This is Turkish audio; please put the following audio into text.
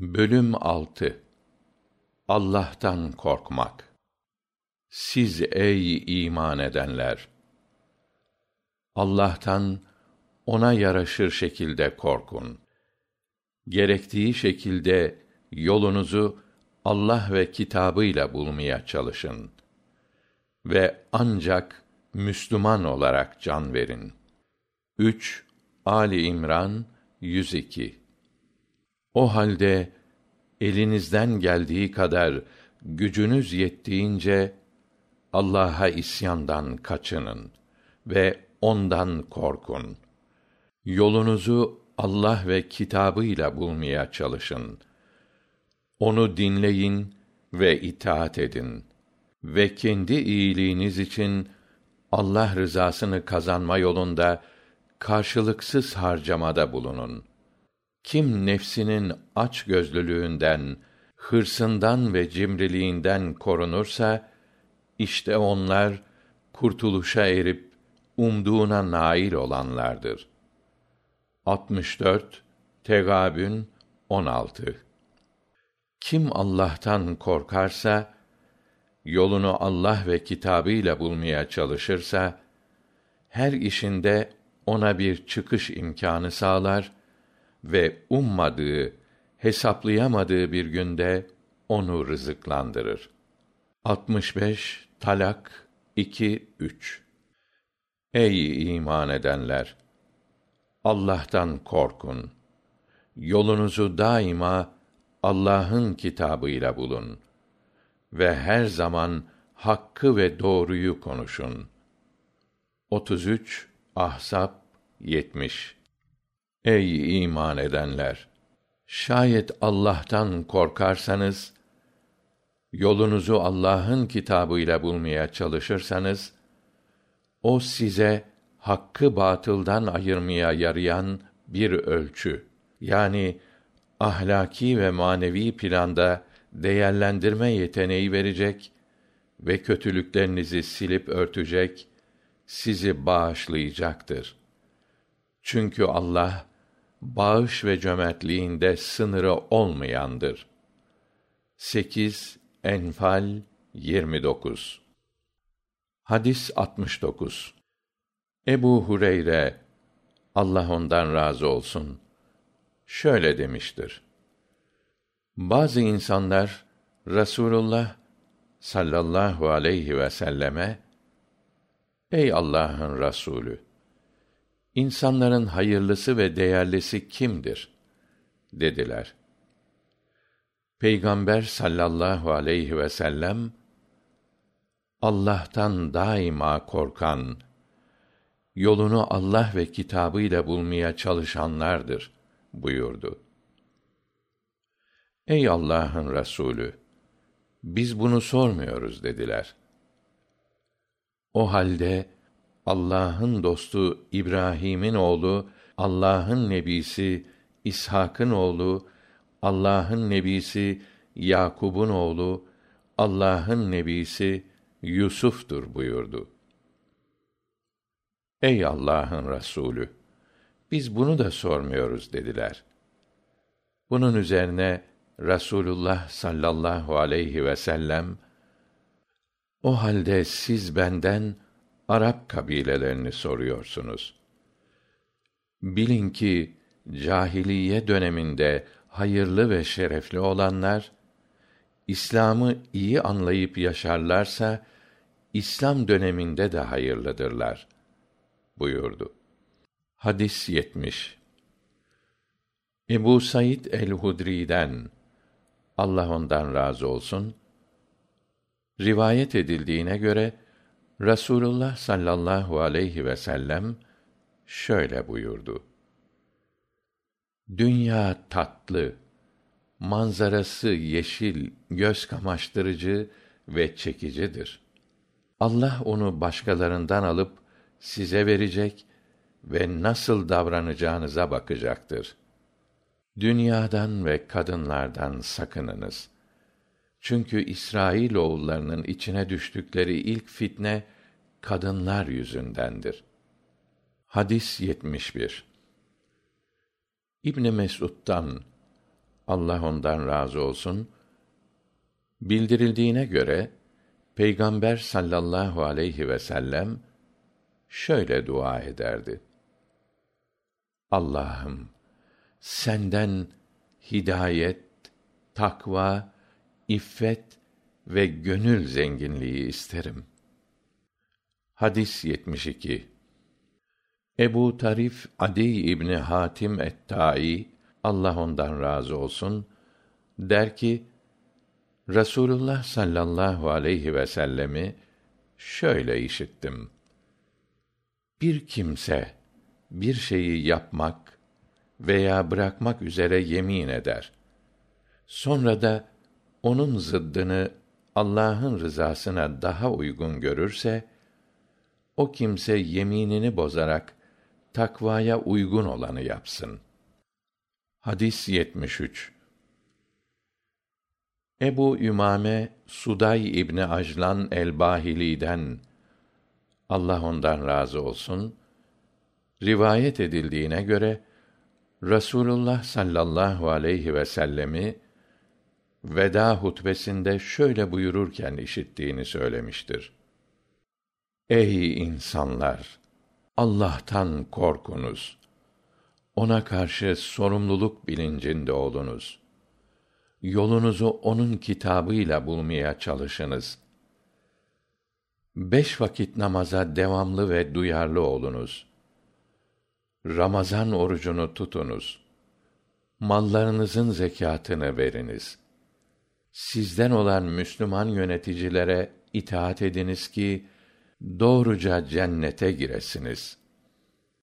Bölüm 6 Allah'tan korkmak. Siz ey iman edenler! Allah'tan ona yaraşır şekilde korkun. Gerektiği şekilde yolunuzu Allah ve kitabıyla bulmaya çalışın ve ancak Müslüman olarak can verin. 3 Ali İmran 102 O halde elinizden geldiği kadar gücünüz yettiğince Allah'a isyandan kaçının ve ondan korkun. Yolunuzu Allah ve kitabıyla bulmaya çalışın. Onu dinleyin ve itaat edin ve kendi iyiliğiniz için Allah rızasını kazanma yolunda karşılıksız harcamada bulunun. Kim nefsinin aç gözlülüğünden, hırsından ve cimriliğinden korunursa, işte onlar kurtuluşa erip umduğuna nail olanlardır. 64 Tegabün 16 Kim Allah'tan korkarsa, yolunu Allah ve kitabıyla bulmaya çalışırsa, her işinde ona bir çıkış imkanı sağlar ve ummadığı, hesaplayamadığı bir günde onu rızıklandırır. 65 Talak 2 3 Ey iman edenler! Allah'tan korkun. Yolunuzu daima Allah'ın kitabıyla bulun ve her zaman hakkı ve doğruyu konuşun. 33 Ahsap 70 Ey iman edenler! Şayet Allah'tan korkarsanız, yolunuzu Allah'ın kitabıyla bulmaya çalışırsanız, o size hakkı batıldan ayırmaya yarayan bir ölçü, yani ahlaki ve manevi planda değerlendirme yeteneği verecek ve kötülüklerinizi silip örtecek, sizi bağışlayacaktır. Çünkü Allah bağış ve cömertliğinde sınırı olmayandır. 8 Enfal 29 Hadis 69 Ebu Hureyre Allah ondan razı olsun şöyle demiştir. Bazı insanlar Rasulullah sallallahu aleyhi ve selleme Ey Allah'ın Rasulü İnsanların hayırlısı ve değerlisi kimdir? dediler. Peygamber sallallahu aleyhi ve sellem Allah'tan daima korkan, yolunu Allah ve kitabıyla bulmaya çalışanlardır buyurdu. Ey Allah'ın Resulü, biz bunu sormuyoruz dediler. O halde Allah'ın dostu İbrahim'in oğlu, Allah'ın nebisi İshak'ın oğlu, Allah'ın nebisi Yakub'un oğlu, Allah'ın nebisi Yusuf'tur buyurdu. Ey Allah'ın Resulü, biz bunu da sormuyoruz dediler. Bunun üzerine Rasulullah sallallahu aleyhi ve sellem o halde siz benden Arap kabilelerini soruyorsunuz. Bilin ki cahiliye döneminde hayırlı ve şerefli olanlar İslam'ı iyi anlayıp yaşarlarsa İslam döneminde de hayırlıdırlar buyurdu. Hadis 70 Ebu Said el-Hudri'den Allah ondan razı olsun rivayet edildiğine göre Rasulullah sallallahu aleyhi ve sellem şöyle buyurdu. Dünya tatlı, manzarası yeşil, göz kamaştırıcı ve çekicidir. Allah onu başkalarından alıp size verecek ve nasıl davranacağınıza bakacaktır. Dünyadan ve kadınlardan sakınınız.'' Çünkü İsrail oğullarının içine düştükleri ilk fitne kadınlar yüzündendir. Hadis 71. İbn Mesud'dan Allah ondan razı olsun bildirildiğine göre Peygamber sallallahu aleyhi ve sellem şöyle dua ederdi. Allah'ım senden hidayet, takva, iffet ve gönül zenginliği isterim. Hadis 72 Ebu Tarif Adi İbni Hatim et-Tai Allah ondan razı olsun der ki Rasulullah sallallahu aleyhi ve sellemi şöyle işittim. Bir kimse bir şeyi yapmak veya bırakmak üzere yemin eder. Sonra da onun zıddını Allah'ın rızasına daha uygun görürse o kimse yeminini bozarak takvaya uygun olanı yapsın. Hadis 73 Ebu Ümame Suday İbni Ajlan el-Bahili'den Allah ondan razı olsun rivayet edildiğine göre Rasulullah sallallahu aleyhi ve sellemi veda hutbesinde şöyle buyururken işittiğini söylemiştir. Ey insanlar! Allah'tan korkunuz. Ona karşı sorumluluk bilincinde olunuz. Yolunuzu onun kitabıyla bulmaya çalışınız. Beş vakit namaza devamlı ve duyarlı olunuz. Ramazan orucunu tutunuz. Mallarınızın zekatını veriniz. Sizden olan Müslüman yöneticilere itaat ediniz ki doğruca cennete giresiniz.''